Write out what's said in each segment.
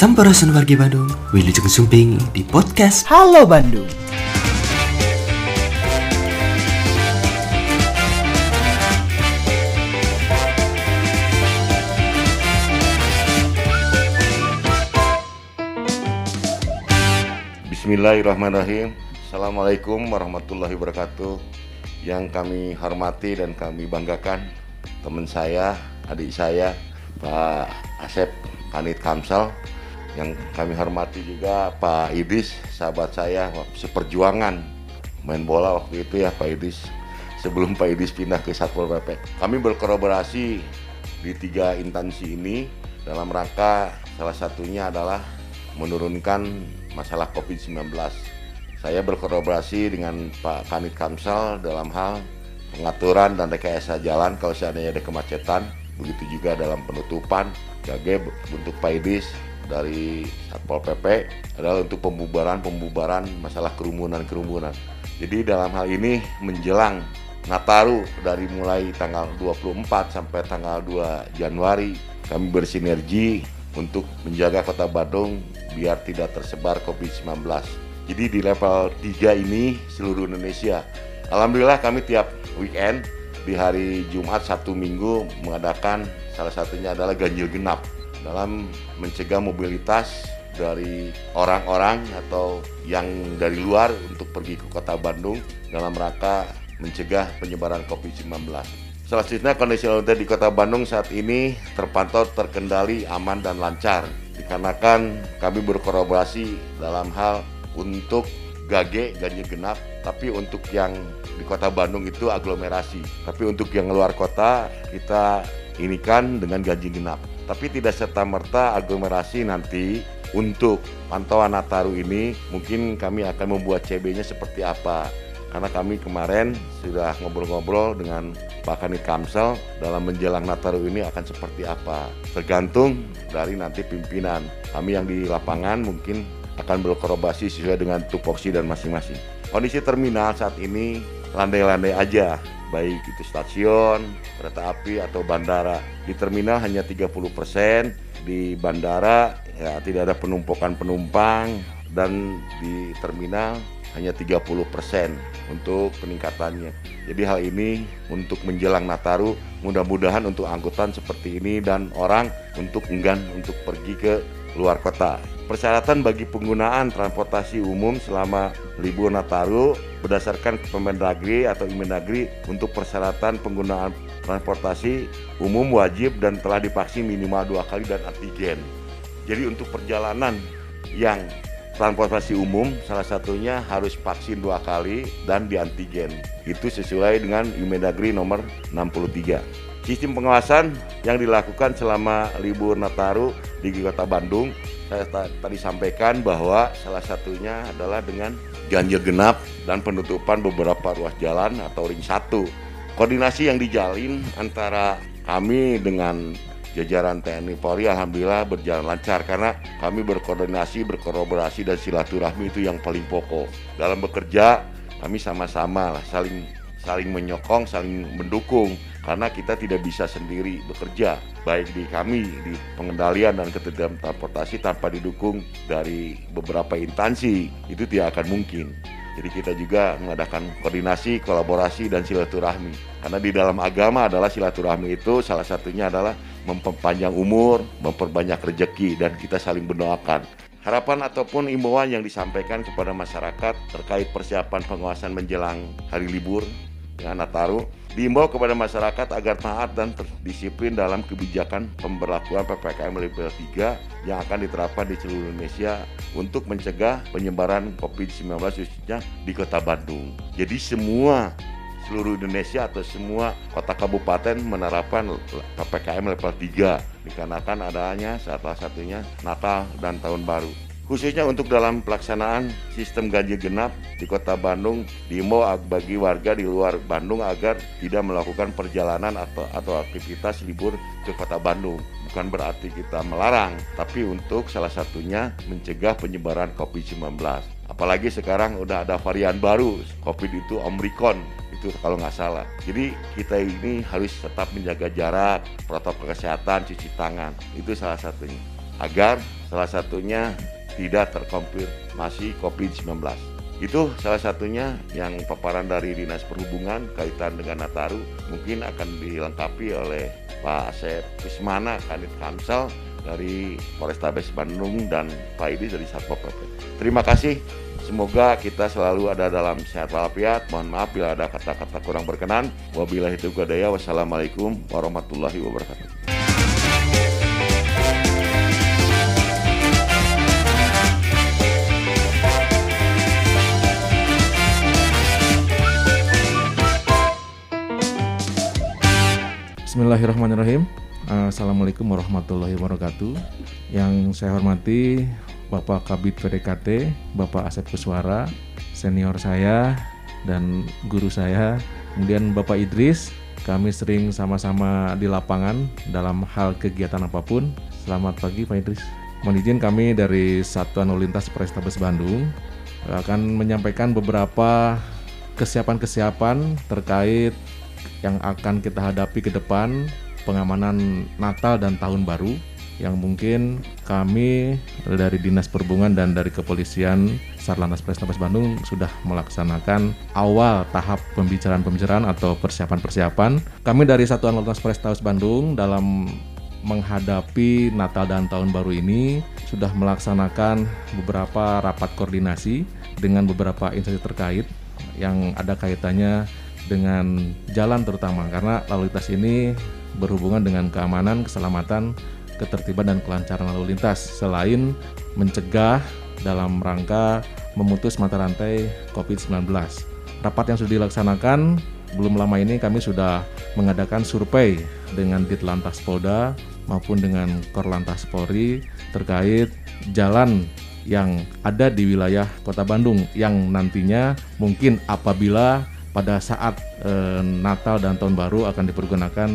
Sampurasun wargi Bandung, Wilujeng Sumping di podcast. Halo Bandung. Bismillahirrahmanirrahim. Assalamualaikum warahmatullahi wabarakatuh. Yang kami hormati dan kami banggakan Teman saya, adik saya Pak Asep Kanit Kamsal Yang kami hormati juga Pak Idris Sahabat saya, seperjuangan Main bola waktu itu ya Pak Idris Sebelum Pak Idris pindah ke Satpol PP Kami berkolaborasi di tiga instansi ini Dalam rangka salah satunya adalah menurunkan masalah COVID-19. Saya berkolaborasi dengan Pak Kanit Kamsal dalam hal pengaturan dan rekayasa jalan kalau seandainya ada kemacetan, begitu juga dalam penutupan. GAG bentuk Paidis dari Satpol PP adalah untuk pembubaran-pembubaran masalah kerumunan-kerumunan. Jadi dalam hal ini menjelang Nataru dari mulai tanggal 24 sampai tanggal 2 Januari kami bersinergi untuk menjaga kota Bandung biar tidak tersebar COVID-19. Jadi di level 3 ini seluruh Indonesia. Alhamdulillah kami tiap weekend di hari Jumat Sabtu Minggu mengadakan salah satunya adalah ganjil genap dalam mencegah mobilitas dari orang-orang atau yang dari luar untuk pergi ke kota Bandung dalam rangka mencegah penyebaran COVID-19. Selanjutnya kondisi lalu lintas di kota Bandung saat ini terpantau terkendali aman dan lancar. Dikarenakan kami berkolaborasi dalam hal untuk GAG ganjil genap tapi untuk yang di kota Bandung itu aglomerasi. Tapi untuk yang luar kota kita ini kan dengan ganjil genap tapi tidak serta merta aglomerasi nanti untuk pantauan Nataru ini mungkin kami akan membuat CB-nya seperti apa. Karena kami kemarin sudah ngobrol-ngobrol dengan Pak Kanit Kamsel dalam menjelang Nataru ini akan seperti apa. Tergantung dari nanti pimpinan. Kami yang di lapangan mungkin akan berkorobasi sesuai dengan tupoksi dan masing-masing. Kondisi terminal saat ini landai-landai aja baik itu stasiun, kereta api atau bandara di terminal hanya 30% di bandara ya tidak ada penumpukan penumpang dan di terminal hanya 30% untuk peningkatannya. Jadi hal ini untuk menjelang Nataru mudah-mudahan untuk angkutan seperti ini dan orang untuk enggan untuk pergi ke luar kota. Persyaratan bagi penggunaan transportasi umum selama libur Nataru berdasarkan Kemendagri atau Imendagri untuk persyaratan penggunaan transportasi umum wajib dan telah divaksin minimal dua kali dan antigen. Jadi untuk perjalanan yang transportasi umum salah satunya harus vaksin dua kali dan di antigen. Itu sesuai dengan Imendagri nomor 63. Sistem pengawasan yang dilakukan selama libur Nataru di Kota Bandung, saya tadi sampaikan bahwa salah satunya adalah dengan ganjil genap dan penutupan beberapa ruas jalan atau ring satu. Koordinasi yang dijalin antara kami dengan jajaran TNI Polri alhamdulillah berjalan lancar karena kami berkoordinasi, berkolaborasi dan silaturahmi itu yang paling pokok. Dalam bekerja kami sama-sama lah saling saling menyokong, saling mendukung karena kita tidak bisa sendiri bekerja baik di kami di pengendalian dan ketertiban transportasi tanpa didukung dari beberapa instansi itu tidak akan mungkin. Jadi kita juga mengadakan koordinasi, kolaborasi dan silaturahmi. Karena di dalam agama adalah silaturahmi itu salah satunya adalah memperpanjang umur, memperbanyak rezeki dan kita saling mendoakan. Harapan ataupun imbauan yang disampaikan kepada masyarakat terkait persiapan pengawasan menjelang hari libur ya, Nataru diimbau kepada masyarakat agar taat dan disiplin dalam kebijakan pemberlakuan PPKM level 3 yang akan diterapkan di seluruh Indonesia untuk mencegah penyebaran COVID-19 khususnya di kota Bandung. Jadi semua seluruh Indonesia atau semua kota kabupaten menerapkan PPKM level 3 dikarenakan adanya salah satunya Natal dan Tahun Baru. Khususnya untuk dalam pelaksanaan sistem ganjil genap di kota Bandung diimbau bagi warga di luar Bandung agar tidak melakukan perjalanan atau, atau aktivitas libur ke kota Bandung. Bukan berarti kita melarang, tapi untuk salah satunya mencegah penyebaran COVID-19. Apalagi sekarang udah ada varian baru, COVID itu Omicron itu kalau nggak salah. Jadi kita ini harus tetap menjaga jarak, protokol kesehatan, cuci tangan. Itu salah satunya. Agar salah satunya tidak terkonfirmasi COVID-19. Itu salah satunya yang paparan dari Dinas Perhubungan kaitan dengan Nataru mungkin akan dilengkapi oleh Pak Asep Wismana Kanit Kamsel dari Polrestabes Bandung dan Pak Idi dari Satpol PP. Terima kasih. Semoga kita selalu ada dalam sehat walafiat. Mohon maaf bila ada kata-kata kurang berkenan. Wabillahi taufiq Wassalamualaikum warahmatullahi wabarakatuh. Bismillahirrahmanirrahim. Assalamualaikum warahmatullahi wabarakatuh. Yang saya hormati Bapak Kabit PDKT, Bapak Asep Kuswara, senior saya dan guru saya, kemudian Bapak Idris. Kami sering sama-sama di lapangan dalam hal kegiatan apa pun. Selamat pagi Pak Idris. Mohon izin kami dari Satuan Lalu Lintas Polrestabes Bandung akan menyampaikan beberapa kesiapan-kesiapan terkait yang akan kita hadapi ke depan pengamanan Natal dan Tahun Baru yang mungkin kami dari Dinas Perhubungan dan dari Kepolisian Sarlantas Polrestabes Bandung sudah melaksanakan awal tahap pembicaraan-pembicaraan atau persiapan-persiapan. Kami dari Satuan Lantas Polrestabes Bandung dalam menghadapi Natal dan Tahun Baru ini sudah melaksanakan beberapa rapat koordinasi dengan beberapa instansi terkait yang ada kaitannya dengan jalan terutama karena lalu lintas ini berhubungan dengan keamanan, keselamatan, ketertiban dan kelancaran lalu lintas selain mencegah dalam rangka memutus mata rantai COVID-19. Rapat yang sudah dilaksanakan belum lama ini kami sudah mengadakan survei dengan Ditlantas Polda maupun dengan Korlantas Polri terkait jalan yang ada di wilayah Kota Bandung yang nantinya mungkin apabila pada saat e, Natal dan Tahun Baru akan dipergunakan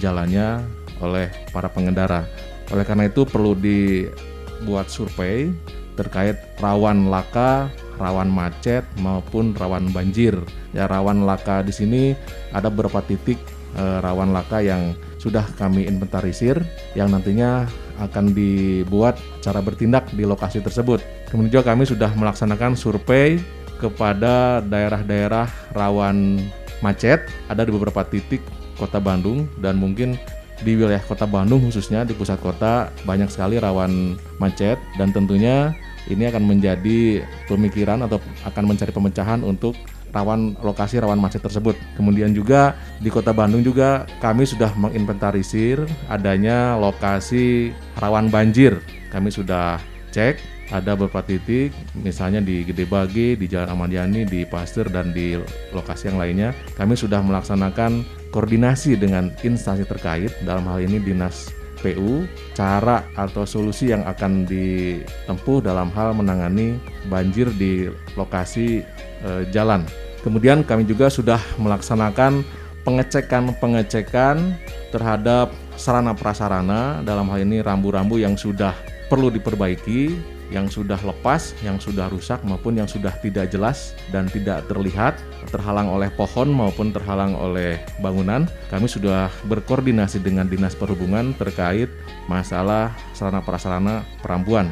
jalannya oleh para pengendara. Oleh karena itu perlu dibuat survei terkait rawan laka, rawan macet maupun rawan banjir. Ya rawan laka di sini ada beberapa titik e, rawan laka yang sudah kami inventarisir yang nantinya akan dibuat cara bertindak di lokasi tersebut. Kemudian juga kami sudah melaksanakan survei kepada daerah-daerah rawan macet ada di beberapa titik kota Bandung dan mungkin di wilayah kota Bandung khususnya di pusat kota banyak sekali rawan macet dan tentunya ini akan menjadi pemikiran atau akan mencari pemecahan untuk rawan lokasi rawan macet tersebut. Kemudian juga di Kota Bandung juga kami sudah menginventarisir adanya lokasi rawan banjir. Kami sudah cek ada beberapa titik misalnya di Gede Bagi, di Jalan Ahmad Yani, di Pasteur dan di lokasi yang lainnya. Kami sudah melaksanakan koordinasi dengan instansi terkait. Dalam hal ini Dinas PU cara atau solusi yang akan ditempuh dalam hal menangani banjir di lokasi e, jalan. Kemudian kami juga sudah melaksanakan pengecekan-pengecekan terhadap sarana prasarana. Dalam hal ini rambu-rambu yang sudah perlu diperbaiki yang sudah lepas, yang sudah rusak maupun yang sudah tidak jelas dan tidak terlihat, terhalang oleh pohon maupun terhalang oleh bangunan. Kami sudah berkoordinasi dengan Dinas Perhubungan terkait masalah sarana prasarana perambuan.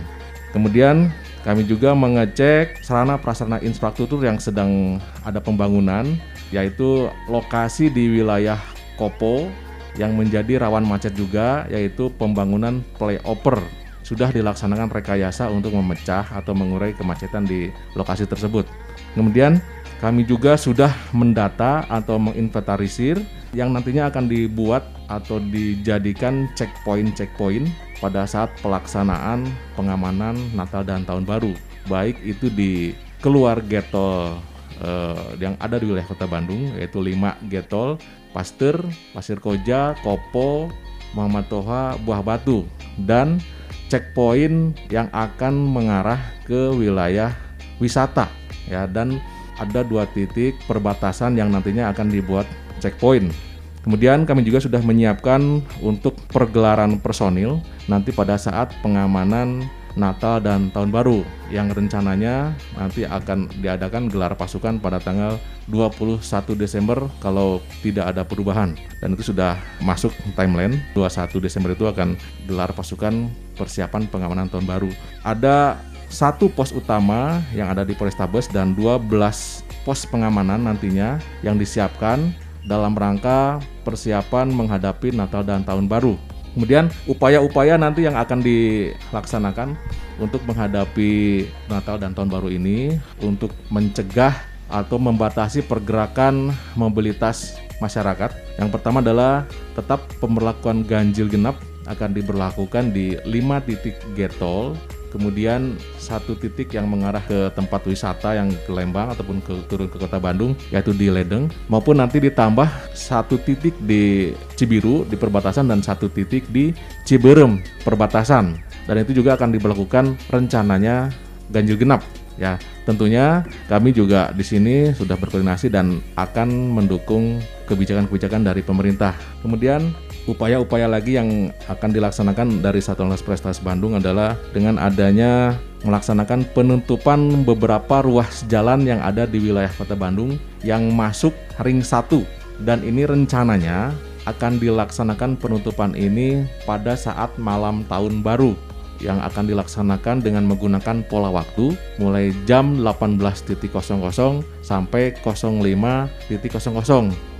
Kemudian kami juga mengecek sarana prasarana infrastruktur yang sedang ada pembangunan yaitu lokasi di wilayah Kopo yang menjadi rawan macet juga yaitu pembangunan flyover sudah dilaksanakan rekayasa untuk memecah atau mengurai kemacetan di lokasi tersebut. Kemudian kami juga sudah mendata atau menginventarisir yang nantinya akan dibuat atau dijadikan checkpoint-checkpoint pada saat pelaksanaan pengamanan Natal dan Tahun Baru, baik itu di keluar getol eh, yang ada di wilayah Kota Bandung yaitu 5 getol Pasteur, Pasir Koja, Kopo, Muhammad Toha, Buah Batu dan checkpoint yang akan mengarah ke wilayah wisata ya dan ada dua titik perbatasan yang nantinya akan dibuat checkpoint. Kemudian kami juga sudah menyiapkan untuk pergelaran personil nanti pada saat pengamanan Natal dan Tahun Baru yang rencananya nanti akan diadakan gelar pasukan pada tanggal 21 Desember kalau tidak ada perubahan dan itu sudah masuk timeline 21 Desember itu akan gelar pasukan persiapan pengamanan tahun baru. Ada satu pos utama yang ada di Polrestabes dan 12 pos pengamanan nantinya yang disiapkan dalam rangka persiapan menghadapi Natal dan Tahun Baru. Kemudian upaya-upaya nanti yang akan dilaksanakan untuk menghadapi Natal dan Tahun Baru ini untuk mencegah atau membatasi pergerakan mobilitas masyarakat. Yang pertama adalah tetap pemberlakuan ganjil genap akan diberlakukan di 5 titik getol kemudian satu titik yang mengarah ke tempat wisata yang ke Lembang ataupun ke turun ke kota Bandung yaitu di Ledeng. Maupun nanti ditambah satu titik di Cibiru di perbatasan dan satu titik di Ciberem perbatasan. Dan itu juga akan diberlakukan rencananya ganjil genap ya. Tentunya kami juga di sini sudah berkoordinasi dan akan mendukung kebijakan-kebijakan dari pemerintah. Kemudian upaya-upaya lagi yang akan dilaksanakan dari Satuan Prestasi Bandung adalah dengan adanya melaksanakan penutupan beberapa ruas jalan yang ada di wilayah Kota Bandung yang masuk ring 1 dan ini rencananya akan dilaksanakan penutupan ini pada saat malam tahun baru yang akan dilaksanakan dengan menggunakan pola waktu mulai jam 18.00 sampai 05.00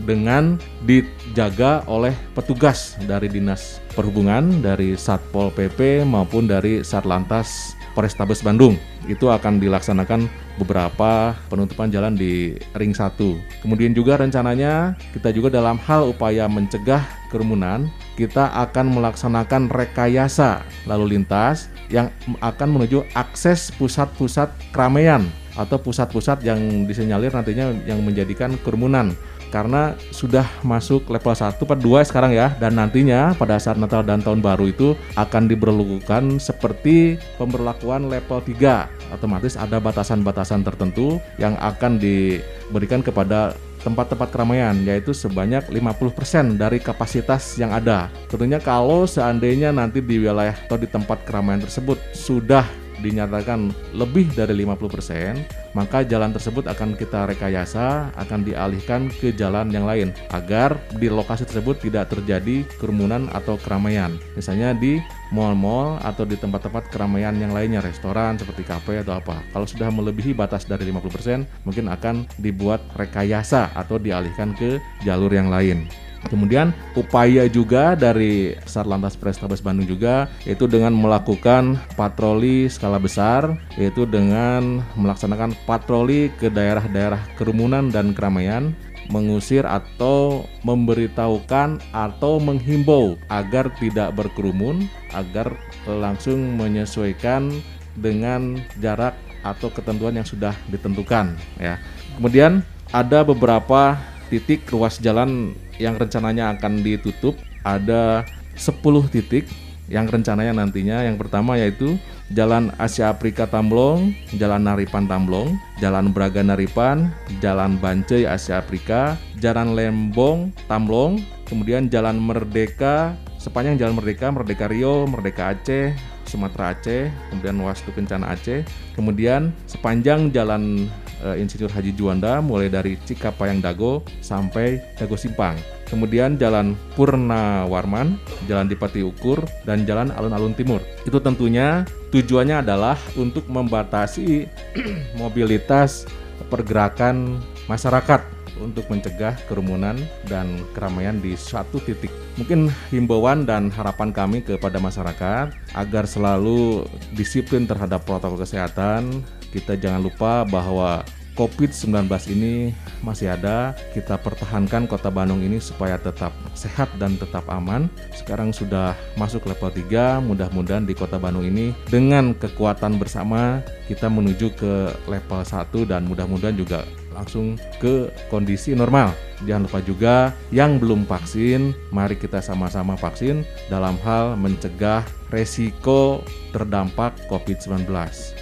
dengan dijaga oleh petugas dari Dinas Perhubungan, dari Satpol PP maupun dari Satlantas Polrestabes Bandung. Itu akan dilaksanakan beberapa penutupan jalan di ring 1. Kemudian juga rencananya kita juga dalam hal upaya mencegah kerumunan kita akan melaksanakan rekayasa lalu lintas yang akan menuju akses pusat-pusat keramaian atau pusat-pusat yang disinyalir nantinya yang menjadikan kerumunan karena sudah masuk level 1 per 2 sekarang ya dan nantinya pada saat Natal dan Tahun Baru itu akan diberlakukan seperti pemberlakuan level 3 otomatis ada batasan-batasan tertentu yang akan diberikan kepada tempat-tempat keramaian yaitu sebanyak 50% dari kapasitas yang ada. Tentunya kalau seandainya nanti di wilayah atau di tempat keramaian tersebut sudah dinyatakan lebih dari 50%, maka jalan tersebut akan kita rekayasa, akan dialihkan ke jalan yang lain agar di lokasi tersebut tidak terjadi kerumunan atau keramaian. Misalnya di mall-mall atau di tempat-tempat keramaian yang lainnya, restoran seperti kafe atau apa. Kalau sudah melebihi batas dari 50%, mungkin akan dibuat rekayasa atau dialihkan ke jalur yang lain. Kemudian upaya juga dari Satlantas Prestabes Bandung juga yaitu dengan melakukan patroli skala besar yaitu dengan melaksanakan patroli ke daerah-daerah kerumunan dan keramaian mengusir atau memberitahukan atau menghimbau agar tidak berkerumun, agar langsung menyesuaikan dengan jarak atau ketentuan yang sudah ditentukan ya. Kemudian ada beberapa titik ruas jalan yang rencananya akan ditutup ada 10 titik yang rencananya nantinya. Yang pertama yaitu Jalan Asia Afrika Tamblong, Jalan Naripan Tamblong, Jalan Braga Naripan, Jalan Bancai Asia Afrika, Jalan Lembong Tamblong, kemudian Jalan Merdeka, sepanjang Jalan Merdeka, Merdeka Rio, Merdeka Aceh, Sumatera Aceh, kemudian Wastu Kencana Aceh, kemudian sepanjang Jalan uh, Insinyur Haji Juanda mulai dari Cikapayang Dago sampai Dago Simpang. Kemudian Jalan Purna Warman, Jalan Dipati Ukur, dan Jalan Alun-Alun Timur. Itu tentunya tujuannya adalah untuk membatasi mobilitas pergerakan masyarakat untuk mencegah kerumunan dan keramaian di suatu titik. Mungkin himbauan dan harapan kami kepada masyarakat agar selalu disiplin terhadap protokol kesehatan, kita jangan lupa bahwa COVID-19 ini masih ada. Kita pertahankan kota Bandung ini supaya tetap sehat dan tetap aman. Sekarang sudah masuk level 3, mudah-mudahan di kota Bandung ini dengan kekuatan bersama kita menuju ke level 1 dan mudah-mudahan juga langsung ke kondisi normal. Jangan lupa juga yang belum vaksin, mari kita sama-sama vaksin dalam hal mencegah resiko terdampak COVID-19.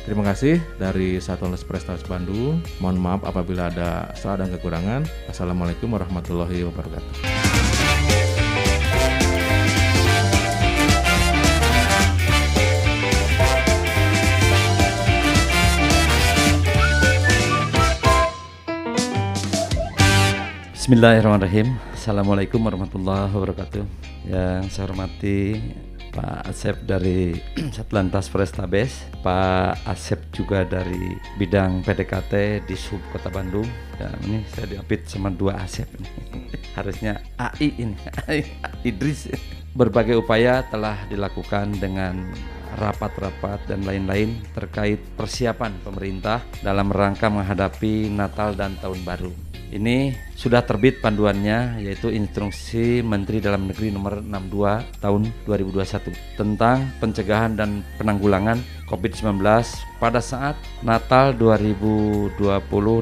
Terima kasih dari Satuan Prestasi Bandung. Mohon maaf apabila ada salah dan kekurangan. Assalamualaikum warahmatullahi wabarakatuh. Bismillahirrahmanirrahim. Assalamualaikum warahmatullahi wabarakatuh. Yang saya hormati Pak Asep dari Satlantas Polrestabes, Pak Asep juga dari bidang PDKT di Sub Kota Bandung. Dan ini saya diapit sama dua Asep ini. Harusnya AI ini, AI Idris. Berbagai upaya telah dilakukan dengan rapat-rapat dan lain-lain terkait persiapan pemerintah dalam rangka menghadapi Natal dan Tahun Baru. Ini sudah terbit panduannya yaitu Instruksi Menteri Dalam Negeri nomor 62 tahun 2021 tentang pencegahan dan penanggulangan COVID-19 pada saat Natal 2020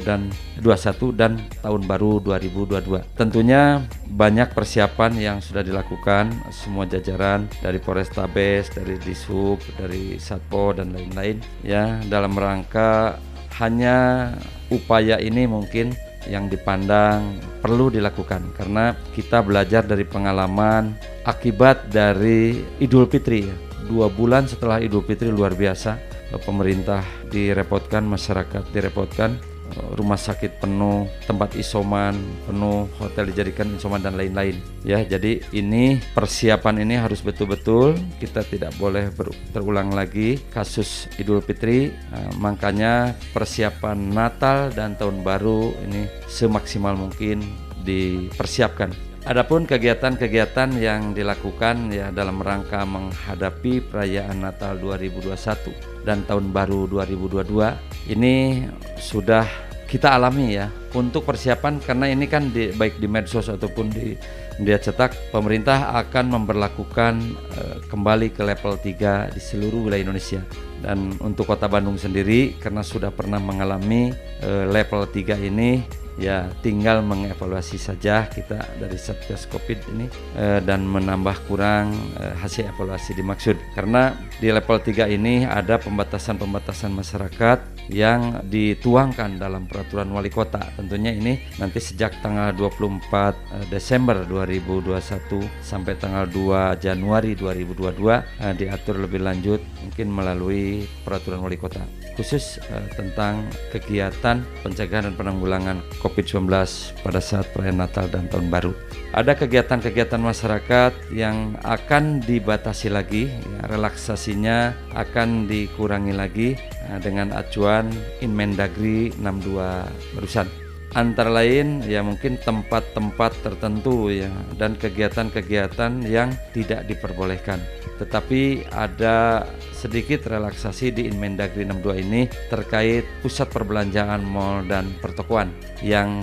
dan 21 dan Tahun Baru 2022. Tentunya banyak persiapan yang sudah dilakukan semua jajaran dari Polrestabes, dari Disub, dari Satpo dan lain-lain ya dalam rangka hanya upaya ini mungkin yang dipandang perlu dilakukan karena kita belajar dari pengalaman akibat dari Idul Fitri. Dua bulan setelah Idul Fitri luar biasa pemerintah direpotkan, masyarakat direpotkan rumah sakit penuh, tempat isoman penuh, hotel dijadikan isoman dan lain-lain. Ya, jadi ini persiapan ini harus betul-betul kita tidak boleh terulang lagi kasus Idul Fitri. Nah, makanya persiapan Natal dan Tahun Baru ini semaksimal mungkin dipersiapkan. Adapun kegiatan-kegiatan yang dilakukan ya dalam rangka menghadapi perayaan Natal 2021 dan Tahun Baru 2022 ini sudah kita alami ya. Untuk persiapan karena ini kan di, baik di medsos ataupun di media cetak pemerintah akan memperlakukan uh, kembali ke level 3 di seluruh wilayah Indonesia. Dan untuk Kota Bandung sendiri karena sudah pernah mengalami uh, level 3 ini ya tinggal mengevaluasi saja kita dari Satgas Covid ini eh, dan menambah kurang eh, hasil evaluasi dimaksud. Karena di level 3 ini ada pembatasan-pembatasan masyarakat yang dituangkan dalam peraturan wali kota tentunya ini nanti sejak tanggal 24 eh, Desember 2021 sampai tanggal 2 Januari 2022 eh, diatur lebih lanjut mungkin melalui peraturan wali kota khusus eh, tentang kegiatan pencegahan dan penanggulangan COVID-19 pada saat perayaan Natal dan Tahun Baru. Ada kegiatan-kegiatan masyarakat yang akan dibatasi lagi, ya, relaksasinya akan dikurangi lagi dengan acuan Inmendagri 62 barusan antara lain ya mungkin tempat-tempat tertentu ya dan kegiatan-kegiatan yang tidak diperbolehkan. Tetapi ada sedikit relaksasi di Inmendagri 62 ini terkait pusat perbelanjaan mall dan pertokoan yang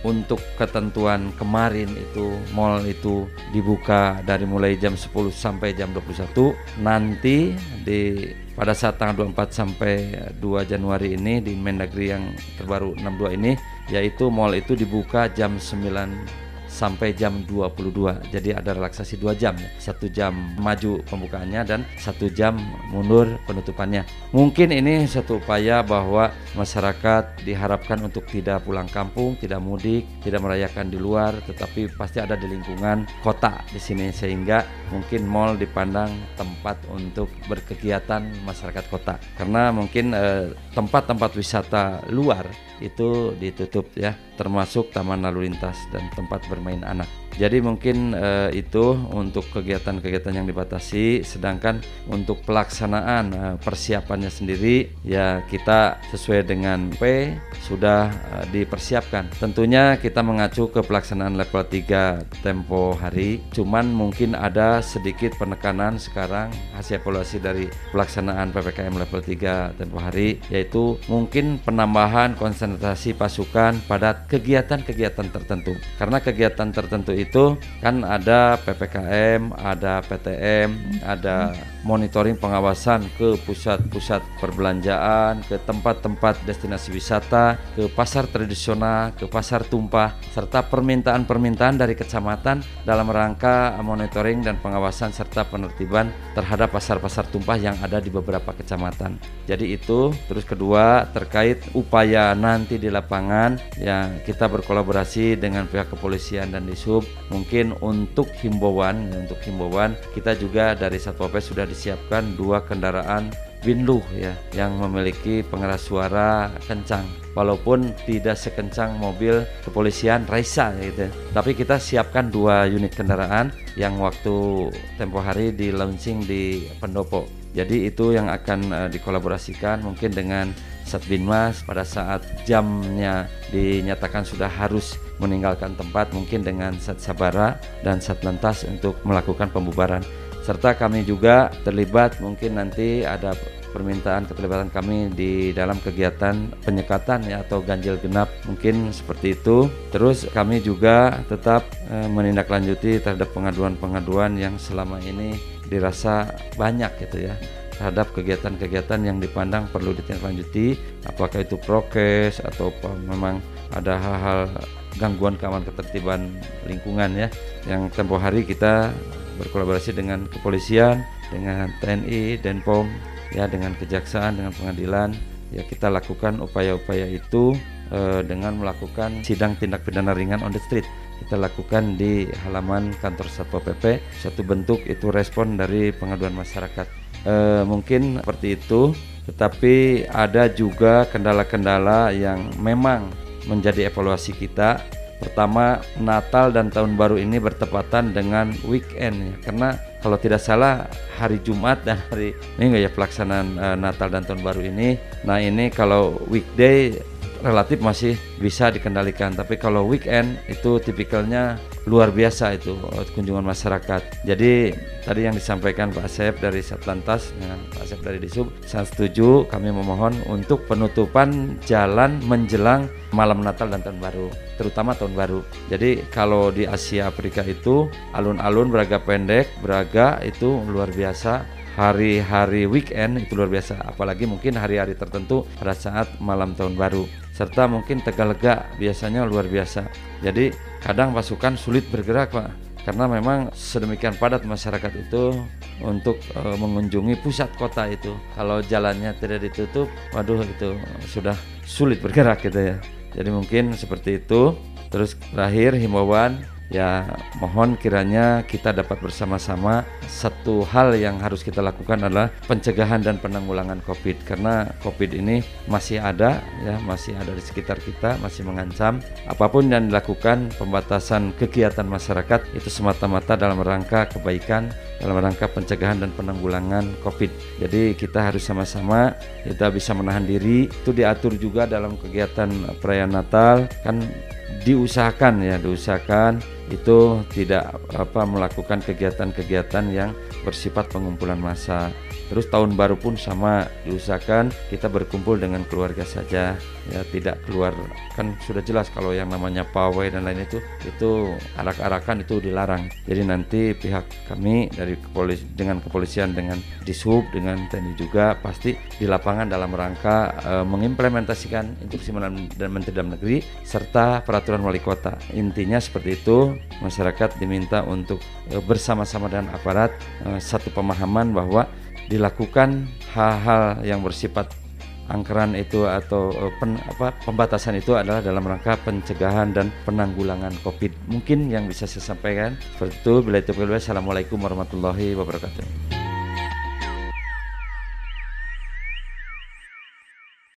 untuk ketentuan kemarin itu mall itu dibuka dari mulai jam 10 sampai jam 21 nanti di pada saat tanggal 24 sampai 2 Januari ini di Mendagri yang terbaru 62 ini yaitu mall itu dibuka jam 9 sampai jam 22 jadi ada relaksasi dua jam. Satu jam maju pembukaannya dan satu jam mundur penutupannya. Mungkin ini satu upaya bahwa masyarakat diharapkan untuk tidak pulang kampung tidak mudik tidak merayakan di luar tetapi pasti ada di lingkungan kota di sini sehingga mungkin mall dipandang tempat untuk berkegiatan masyarakat kota. Karena mungkin eh, tempat-tempat eh, wisata luar itu ditutup ya termasuk taman lalu lintas dan tempat bermain anak. Jadi mungkin uh, itu untuk kegiatan-kegiatan yang dibatasi sedangkan untuk pelaksanaan uh, persiapannya sendiri ya kita sesuai dengan P sudah uh, dipersiapkan. Tentunya kita mengacu ke pelaksanaan level 3 tempo hari cuman mungkin ada sedikit penekanan sekarang hasil evaluasi dari pelaksanaan PPKM level 3 tempo hari yaitu mungkin penambahan konsentrasi pasukan pada kegiatan-kegiatan tertentu. Karena kegiatan tertentu itu kan ada PPKM, ada PTM, ada monitoring pengawasan ke pusat-pusat perbelanjaan, ke tempat-tempat destinasi wisata, ke pasar tradisional, ke pasar tumpah, serta permintaan-permintaan dari kecamatan dalam rangka monitoring dan pengawasan serta penertiban terhadap pasar-pasar tumpah yang ada di beberapa kecamatan. Jadi itu terus kedua terkait upaya nanti di lapangan yang kita berkolaborasi dengan pihak kepolisian dan disub mungkin untuk himbauan untuk himbauan kita juga dari satpol pp sudah disiapkan dua kendaraan Winluh ya yang memiliki pengeras suara kencang walaupun tidak sekencang mobil kepolisian Raisa gitu. Tapi kita siapkan dua unit kendaraan yang waktu tempo hari di launching di Pendopo. Jadi itu yang akan uh, dikolaborasikan mungkin dengan Satbinmas pada saat jamnya dinyatakan sudah harus meninggalkan tempat mungkin dengan Sat Sabara dan Satlantas untuk melakukan pembubaran serta kami juga terlibat mungkin nanti ada permintaan keterlibatan kami di dalam kegiatan penyekatan ya atau ganjil genap mungkin seperti itu. Terus kami juga tetap e, menindaklanjuti terhadap pengaduan-pengaduan yang selama ini dirasa banyak gitu ya terhadap kegiatan-kegiatan yang dipandang perlu ditindaklanjuti apakah itu prokes atau memang ada hal-hal gangguan keamanan ketertiban lingkungan ya yang tempo hari kita berkolaborasi dengan kepolisian, dengan TNI, Denpom, ya dengan kejaksaan, dengan pengadilan, ya kita lakukan upaya-upaya itu eh, dengan melakukan sidang tindak pidana ringan on the street. Kita lakukan di halaman kantor Satpol PP. Satu bentuk itu respon dari pengaduan masyarakat. Eh, mungkin seperti itu, tetapi ada juga kendala-kendala yang memang menjadi evaluasi kita Pertama, Natal dan Tahun Baru ini bertepatan dengan weekend ya. Karena kalau tidak salah hari Jumat dan hari Minggu ya pelaksanaan uh, Natal dan Tahun Baru ini. Nah, ini kalau weekday relatif masih bisa dikendalikan. Tapi kalau weekend itu tipikalnya luar biasa itu eh, kunjungan masyarakat. Jadi tadi yang disampaikan Pak Asep dari Satlantas dengan Pak Asep dari Disub saya setuju kami memohon untuk penutupan jalan menjelang malam Natal dan Tahun Baru terutama Tahun Baru. Jadi kalau di Asia Afrika itu alun-alun beraga pendek beraga itu luar biasa. Hari-hari weekend itu luar biasa apalagi mungkin hari-hari tertentu pada saat malam tahun baru serta mungkin Tegalega biasanya luar biasa. Jadi kadang pasukan sulit bergerak Pak karena memang sedemikian padat masyarakat itu untuk e, mengunjungi pusat kota itu. Kalau jalannya tidak ditutup, waduh itu sudah sulit bergerak gitu ya. Jadi mungkin seperti itu. Terus terakhir himbauan ya mohon kiranya kita dapat bersama-sama. Satu hal yang harus kita lakukan adalah pencegahan dan penanggulangan Covid. Karena Covid ini masih ada ya masih ada di sekitar kita masih mengancam. Apa pun yang dilakukan pembatasan kegiatan masyarakat itu semata-mata dalam rangka kebaikan dalam rangka pencegahan dan penanggulangan Covid. Jadi kita harus sama-sama kita bisa menahan diri. Itu diatur juga dalam kegiatan perayaan Natal. Kan diusahakan ya diusahakan itu tidak apa melakukan kegiatan-kegiatan yang bersifat pengumpulan massa Terus tahun baru pun sama diusahakan kita berkumpul dengan keluarga saja ya tidak keluar kan sudah jelas kalau yang namanya pawai dan lain itu itu arak-arakan itu dilarang. Jadi nanti pihak kami dari kepolis dengan kepolisian dengan disub dengan TNI juga pasti di lapangan dalam rangka e, mengimplementasikan instruksi dan Menteri Dalam Negeri serta peraturan wali kota. Intinya seperti itu masyarakat diminta untuk e, bersama-sama dengan aparat e, satu pemahaman bahwa dilakukan hal-hal yang bersifat angkeran itu atau eh, pen, apa, pembatasan itu adalah dalam rangka pencegahan dan penanggulangan COVID. Mungkin yang bisa saya sampaikan seperti itu. Bila itu Assalamualaikum warahmatullahi wabarakatuh.